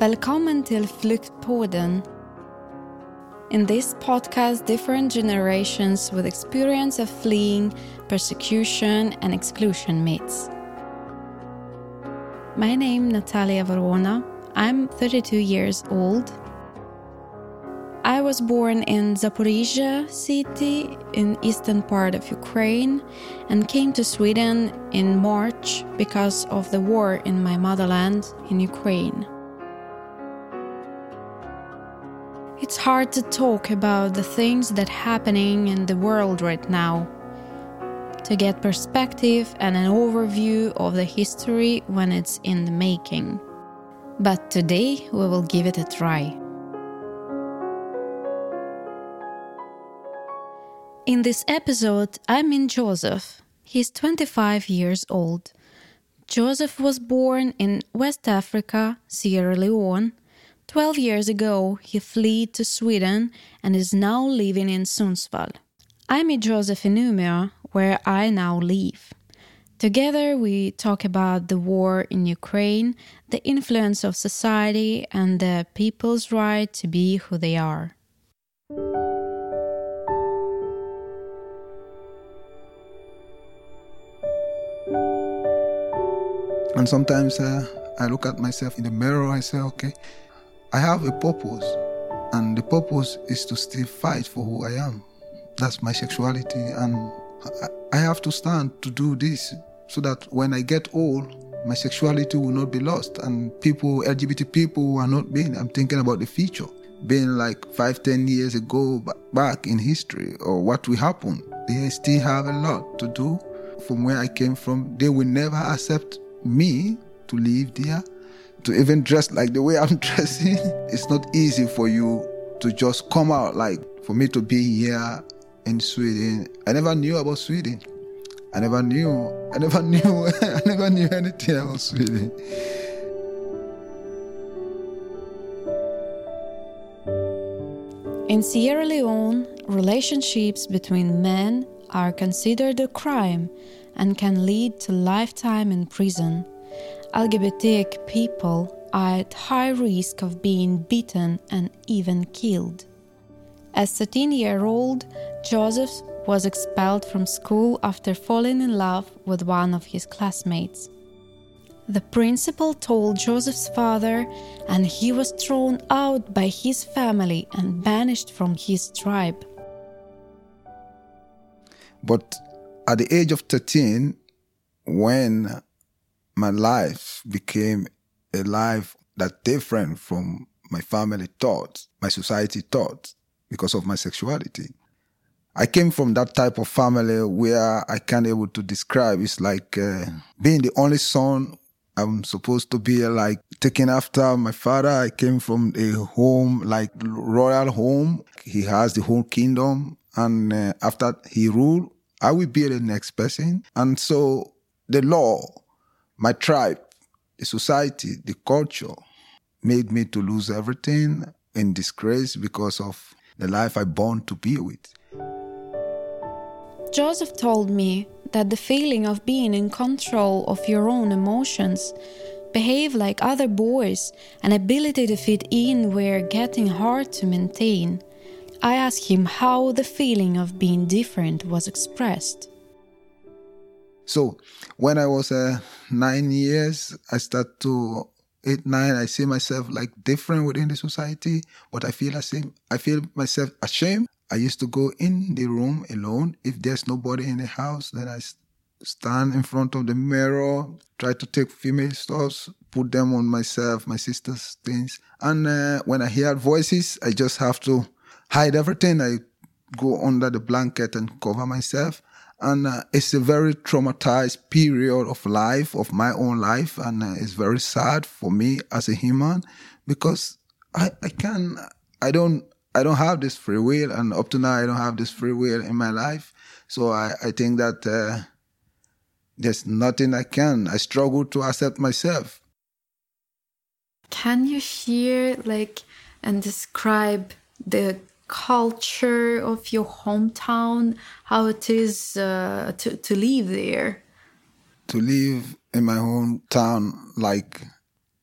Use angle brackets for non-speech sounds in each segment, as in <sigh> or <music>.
Välkommen till Flyktpodden. In this podcast, different generations with experience of fleeing, persecution, and exclusion meets. My name is Natalia Vorona. I'm 32 years old. I was born in Zaporizhia city in eastern part of Ukraine and came to Sweden in March because of the war in my motherland in Ukraine. It's hard to talk about the things that happening in the world right now. To get perspective and an overview of the history when it's in the making. But today we will give it a try. In this episode, I meet Joseph. He's 25 years old. Joseph was born in West Africa, Sierra Leone. 12 years ago, he fled to Sweden and is now living in Sundsvall. I meet Joseph in Umeå, where I now live. Together, we talk about the war in Ukraine, the influence of society, and the people's right to be who they are. And sometimes uh, I look at myself in the mirror, I say, okay, I have a purpose. And the purpose is to still fight for who I am. That's my sexuality. And I have to stand to do this so that when I get old, my sexuality will not be lost. And people, LGBT people are not being, I'm thinking about the future. Being like five, ten years ago back in history or what will happen. They still have a lot to do from where I came from. They will never accept me to live there, to even dress like the way I'm <laughs> dressing. It's not easy for you to just come out like for me to be here in Sweden. I never knew about Sweden. I never knew. I never <laughs> knew. I never knew anything about Sweden. In Sierra Leone, relationships between men are considered a crime and can lead to lifetime in prison. LGBTQ people are at high risk of being beaten and even killed. As 13 year old, Joseph was expelled from school after falling in love with one of his classmates. The principal told Joseph's father, and he was thrown out by his family and banished from his tribe. But at the age of 13, when my life became a life that different from my family thoughts, my society thoughts, because of my sexuality. I came from that type of family where I can't able to describe. It's like uh, being the only son. I'm supposed to be like taking after my father. I came from a home like royal home. He has the whole kingdom, and uh, after he ruled, I will be the next person. And so the law, my tribe, the society, the culture made me to lose everything in disgrace because of the life I born to be with. Joseph told me that the feeling of being in control of your own emotions, behave like other boys, and ability to fit in were getting hard to maintain. I asked him how the feeling of being different was expressed. So, when I was uh, nine years, I start to eight, nine. I see myself like different within the society, but I feel ashamed. I feel myself ashamed. I used to go in the room alone. If there's nobody in the house, then I stand in front of the mirror, try to take female stuffs, put them on myself, my sister's things. And uh, when I hear voices, I just have to hide everything. I go under the blanket and cover myself. And uh, it's a very traumatized period of life, of my own life. And uh, it's very sad for me as a human because I, I can, I don't, I don't have this free will. And up to now, I don't have this free will in my life. So I, I think that uh, there's nothing I can. I struggle to accept myself. Can you share, like, and describe the culture of your hometown, how it is uh, to, to live there? To live in my hometown, like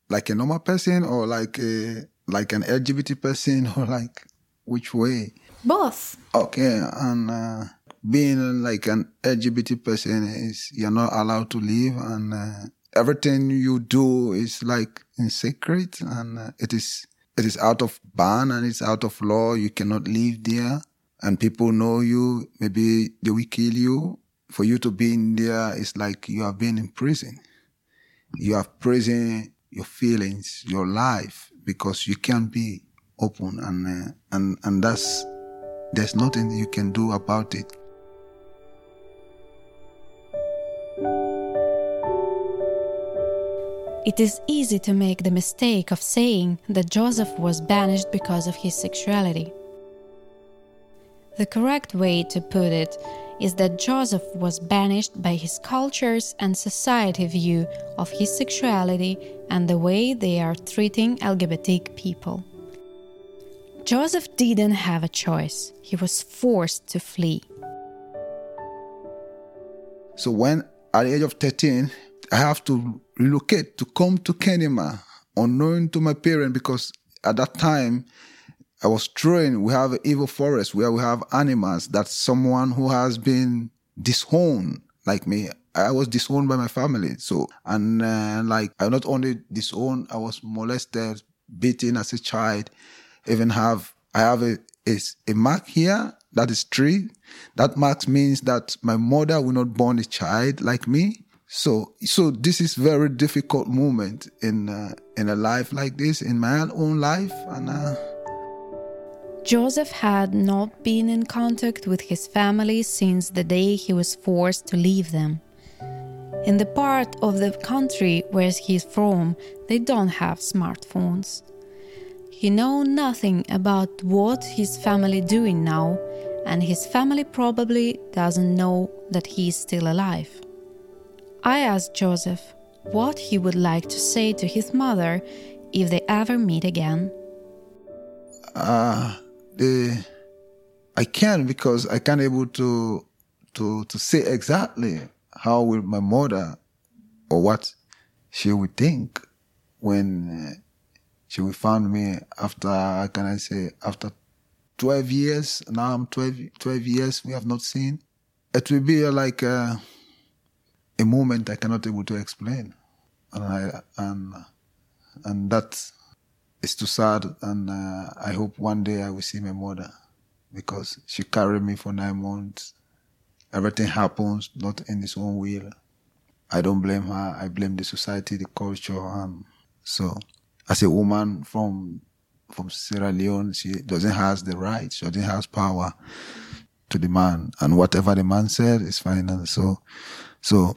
like a normal person or like a like an LGBT person <laughs> or like which way? Both. Okay, and uh, being like an LGBT person is you're not allowed to live, and uh, everything you do is like in secret, and uh, it is it is out of ban and it's out of law. You cannot live there, and people know you. Maybe they will kill you. For you to be in there, it's like you have been in prison. You have prison your feelings, your life, because you can't be open, and uh, and and that's there's nothing you can do about it. It is easy to make the mistake of saying that Joseph was banished because of his sexuality. The correct way to put it is that Joseph was banished by his culture's and society view of his sexuality and the way they are treating LGBT people. Joseph didn't have a choice, he was forced to flee. So, when at the age of 13, I have to relocate to come to Kenema, unknown to my parents, because at that time I was trained. We have evil forest where we have animals that someone who has been disowned, like me, I was disowned by my family. So, and uh, like I not only disowned, I was molested, beaten as a child. Even have I have a a, a mark here that is three. That mark means that my mother will not born a child like me. So, so this is very difficult moment in uh, in a life like this, in my own life, and. Uh, Joseph had not been in contact with his family since the day he was forced to leave them. In the part of the country where he's from, they don't have smartphones. He know nothing about what his family doing now, and his family probably doesn't know that he's still alive. I asked Joseph what he would like to say to his mother if they ever meet again. Uh, the I can because I can't able to to to say exactly how will my mother or what she would think when uh, she will find me after can I say after 12 years now I'm 12, 12 years we have not seen it will be like a moment I cannot able to explain. And I, and and that is too sad. And uh, I hope one day I will see my mother because she carried me for nine months. Everything happens not in his own will. I don't blame her. I blame the society the culture and so as a woman from from Sierra Leone she doesn't have the right she doesn't have power to the man. And whatever the man said is fine. And so so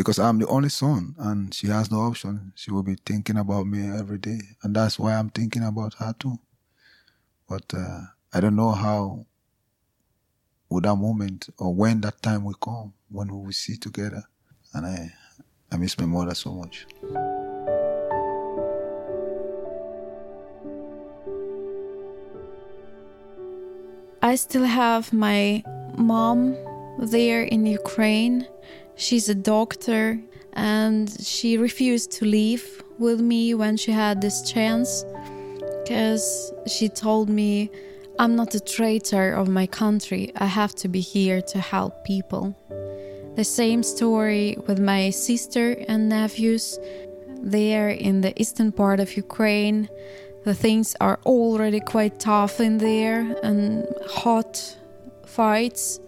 because I'm the only son and she has no option. She will be thinking about me every day. And that's why I'm thinking about her too. But uh, I don't know how with that moment or when that time will come, when we will see together. And I, I miss my mother so much. I still have my mom there in Ukraine She's a doctor and she refused to leave with me when she had this chance because she told me I'm not a traitor of my country. I have to be here to help people. The same story with my sister and nephews. They are in the eastern part of Ukraine. The things are already quite tough in there and hot fights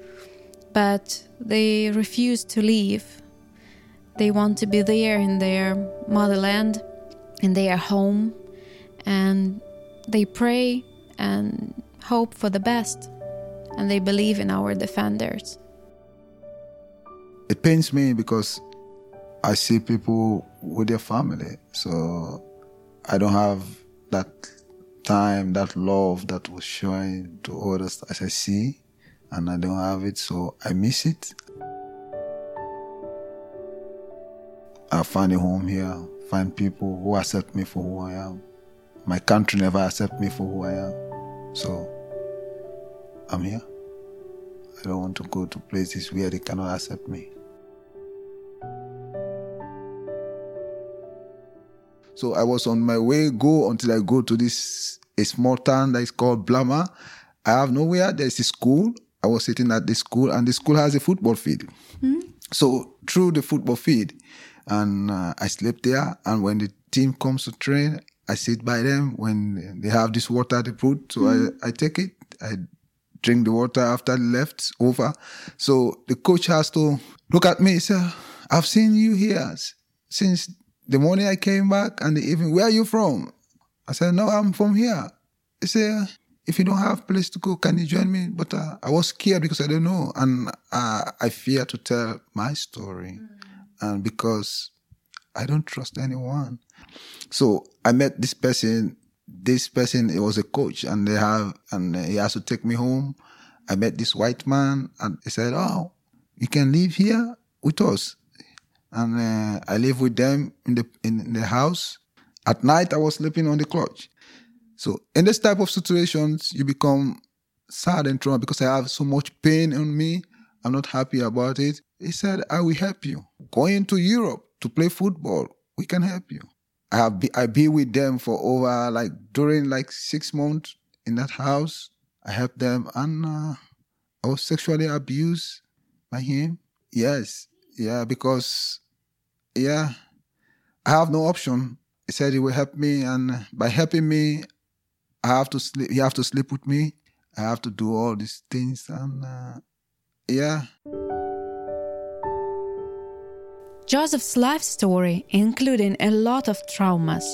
but they refuse to leave. They want to be there in their motherland, in their home, and they pray and hope for the best, and they believe in our defenders. It pains me because I see people with their family, so I don't have that time, that love that was showing to others as I see and I don't have it, so I miss it. I find a home here, find people who accept me for who I am. My country never accept me for who I am. So I'm here. I don't want to go to places where they cannot accept me. So I was on my way go until I go to this a small town that is called Blama. I have nowhere. There's a school. I was sitting at the school, and the school has a football field. Mm. So through the football field, and uh, I slept there. And when the team comes to train, I sit by them. When they have this water they put, so mm. I, I take it. I drink the water after left over. So the coach has to look at me. Say, "I've seen you here since the morning I came back and the evening. Where are you from?" I said, "No, I'm from here." He said, if you don't have place to go, can you join me? But uh, I was scared because I don't know, and uh, I fear to tell my story, mm. and because I don't trust anyone. So I met this person. This person, it was a coach, and they have, and he has to take me home. I met this white man, and he said, "Oh, you can live here with us." And uh, I live with them in the in the house. At night, I was sleeping on the couch. So in this type of situations, you become sad and trauma because I have so much pain on me. I'm not happy about it. He said, I will help you. Going to Europe to play football, we can help you. I have be, I be with them for over like during like six months in that house. I helped them and uh, I was sexually abused by him. Yes, yeah, because yeah, I have no option. He said he will help me, and by helping me, I have to sleep. You have to sleep with me. I have to do all these things, and uh, yeah. Joseph's life story, including a lot of traumas.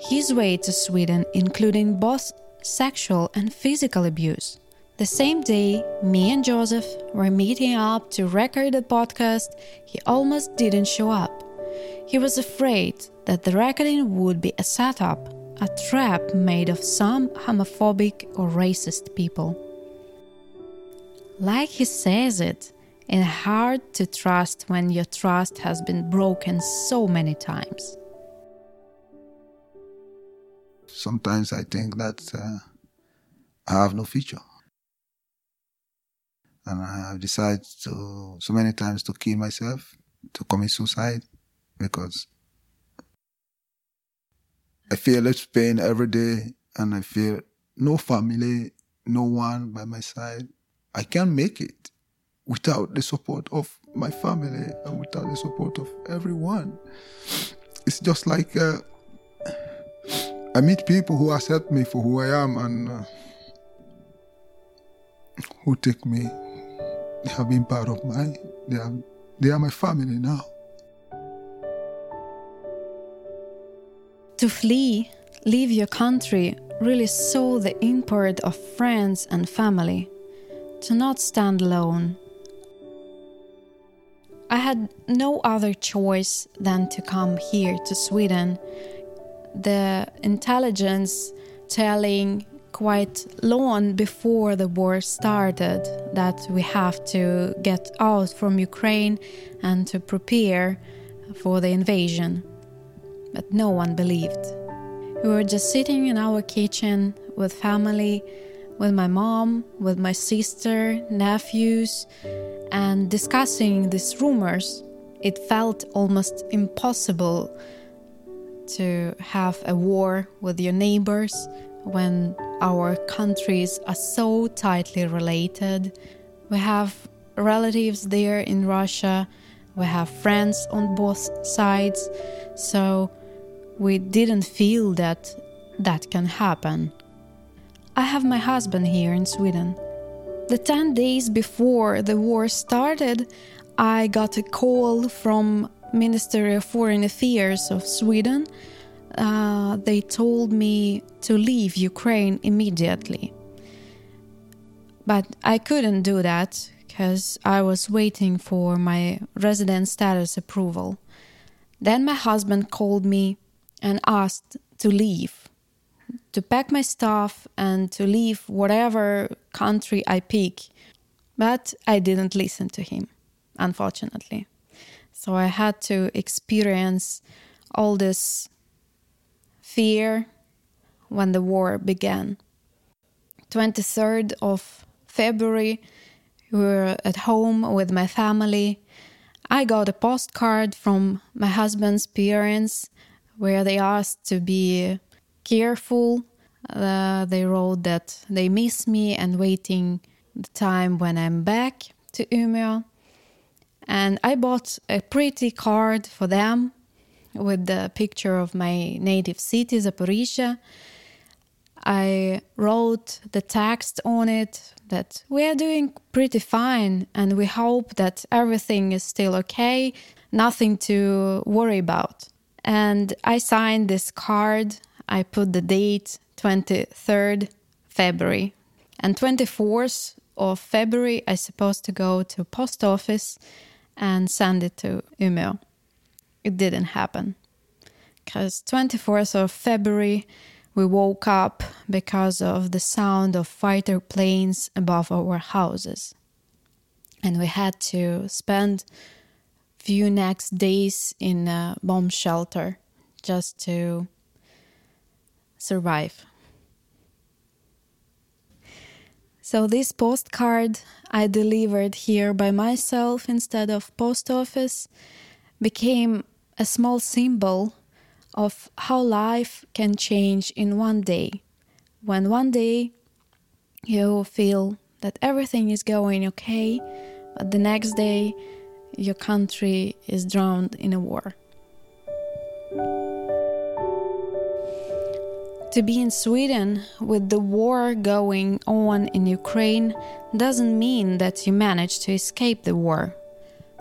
His way to Sweden, including both sexual and physical abuse. The same day, me and Joseph were meeting up to record the podcast, he almost didn't show up. He was afraid that the recording would be a setup a trap made of some homophobic or racist people. Like he says it, it's hard to trust when your trust has been broken so many times. Sometimes I think that uh, I have no future. And I have decided to, so many times to kill myself, to commit suicide, because I feel less pain every day and I feel no family, no one by my side. I can't make it without the support of my family and without the support of everyone. It's just like uh, I meet people who accept me for who I am and uh, who take me. They have been part of my, they are, they are my family now. To flee, leave your country, really saw the import of friends and family. To not stand alone. I had no other choice than to come here to Sweden. The intelligence telling quite long before the war started that we have to get out from Ukraine and to prepare for the invasion but no one believed. We were just sitting in our kitchen with family, with my mom, with my sister, nephews, and discussing these rumors. It felt almost impossible to have a war with your neighbors when our countries are so tightly related. We have relatives there in Russia, we have friends on both sides, so we didn't feel that that can happen. I have my husband here in Sweden. The 10 days before the war started, I got a call from Ministry of Foreign Affairs of Sweden. Uh, they told me to leave Ukraine immediately. But I couldn't do that because I was waiting for my resident status approval. Then my husband called me and asked to leave, to pack my stuff and to leave whatever country I pick. But I didn't listen to him, unfortunately. So I had to experience all this fear when the war began. 23rd of February, we were at home with my family. I got a postcard from my husband's parents where they asked to be careful. Uh, they wrote that they miss me and waiting the time when I'm back to Umeå. And I bought a pretty card for them with the picture of my native city, Zaporizhia. I wrote the text on it that we are doing pretty fine and we hope that everything is still okay, nothing to worry about. And I signed this card. I put the date 23rd February. And 24th of February, I supposed to go to post office and send it to Umeå. It didn't happen. Because 24th of February, we woke up because of the sound of fighter planes above our houses. And we had to spend few next days in a bomb shelter just to survive. So this postcard I delivered here by myself instead of post office became a small symbol of how life can change in one day. When one day you feel that everything is going okay, but the next day your country is drowned in a war. To be in Sweden with the war going on in Ukraine doesn't mean that you manage to escape the war.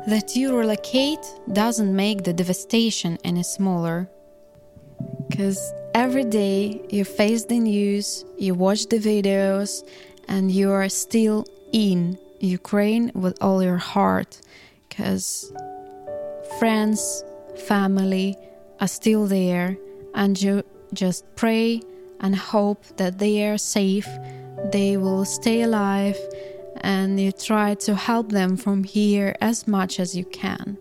That you relocate doesn't make the devastation any smaller. Because every day you face the news, you watch the videos, and you are still in Ukraine with all your heart. Because friends, family are still there, and you just pray and hope that they are safe, they will stay alive, and you try to help them from here as much as you can.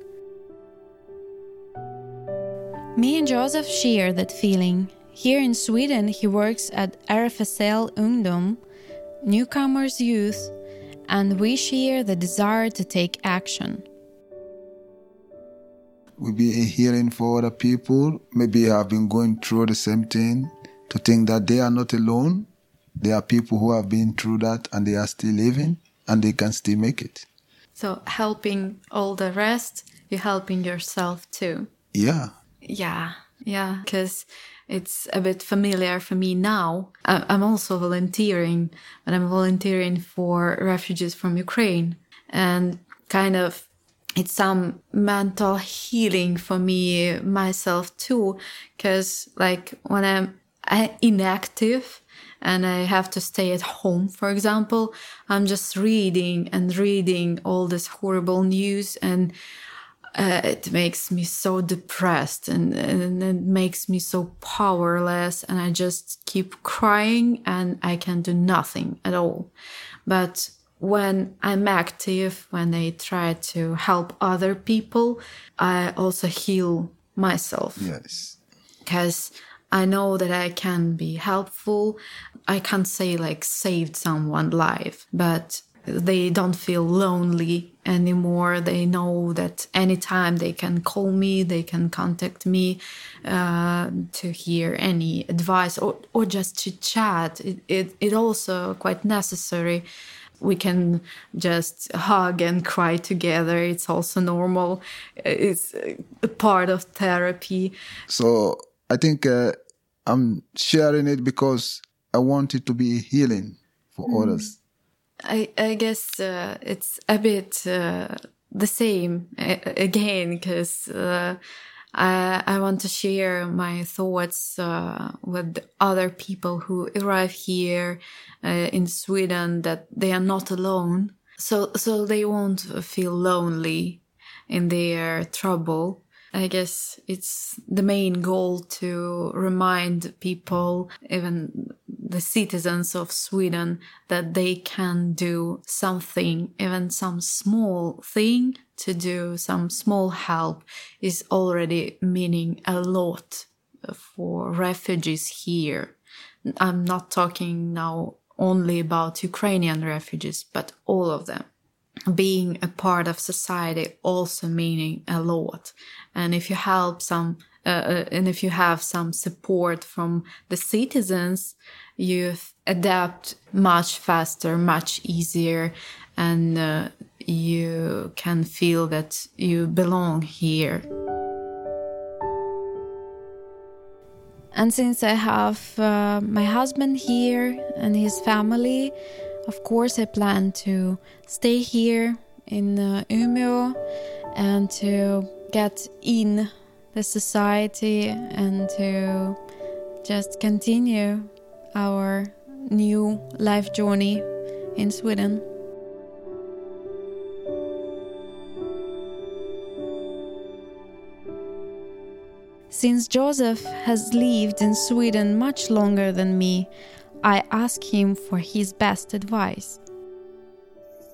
Me and Joseph share that feeling. Here in Sweden, he works at RFSL Ungdom, Newcomers Youth, and we share the desire to take action will be a healing for other people. Maybe have been going through the same thing to think that they are not alone. There are people who have been through that and they are still living and they can still make it. So helping all the rest, you're helping yourself too. Yeah. Yeah. Yeah. Because it's a bit familiar for me now. I'm also volunteering, but I'm volunteering for refugees from Ukraine and kind of it's some mental healing for me myself too because like when i'm inactive and i have to stay at home for example i'm just reading and reading all this horrible news and uh, it makes me so depressed and, and it makes me so powerless and i just keep crying and i can do nothing at all. But when I'm active, when I try to help other people, I also heal myself. Yes. Because I know that I can be helpful. I can't say like saved someone's life, but they don't feel lonely anymore. They know that anytime they can call me, they can contact me uh, to hear any advice or, or just to chat. It, it, it also quite necessary we can just hug and cry together. It's also normal. It's a part of therapy. So I think uh, I'm sharing it because I want it to be healing for mm. others. I, I guess uh, it's a bit uh, the same again because uh, I, I want to share my thoughts uh, with other people who arrive here uh, in Sweden that they are not alone. So, so they won't feel lonely in their trouble. I guess it's the main goal to remind people, even the citizens of Sweden, that they can do something, even some small thing to do, some small help is already meaning a lot for refugees here. I'm not talking now only about Ukrainian refugees, but all of them. Being a part of society also meaning a lot. And if you help some, uh, uh and if you have some support from the citizens, you adapt much faster, much easier, and uh, you can feel that you belong here. And since I have uh, my husband here and his family, of course, I plan to stay here in uh, Umeå and to get in the society and to just continue our new life journey in Sweden. Since Joseph has lived in Sweden much longer than me, I ask him for his best advice.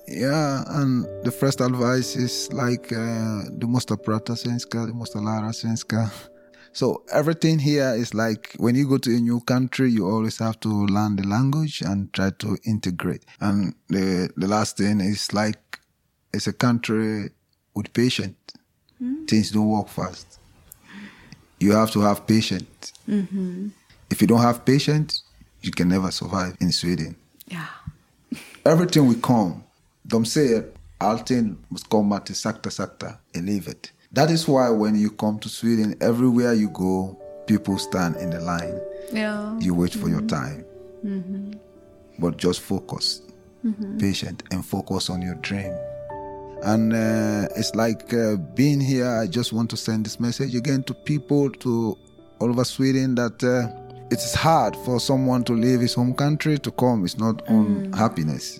Yeah, and the first advice is like uh, du måste prata svenska, du måste lära svenska. <laughs> So everything here is like when you go to a new country, you always have to learn the language and try to integrate. And the the last thing is like it's a country with patience. Mm. Things don't work fast. You have to have patience. Mm-hmm. If you don't have patience, you can never survive in Sweden. Yeah. Everything will come. De säger allting måste komma till sakta sakta i livet. That is why when you come to Sweden, everywhere you go, people stand in the line. Yeah. You wait for mm-hmm. your time. Mm-hmm. But just focus, mm-hmm. patient, and focus on your dream. And uh, it's like uh, being here, I just want to send this message again to people, to all over Sweden, that uh, it is hard for someone to leave his home country to come. It's not on mm. happiness.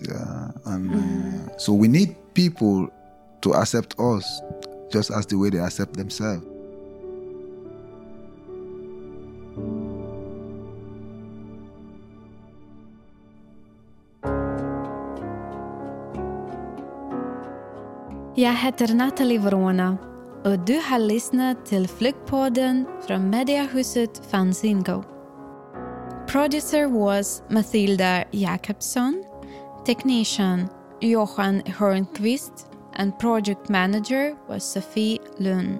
and mm. so we need people to accept us just as the way they accept themselves. Jag heter Nathalie Vorona och du har lyssnat till Flyktpodden från mediehuset Fanzingo. Producer was Mathilda Jakobsson, technician Johan Hörnqvist and project manager was Sophie Lund.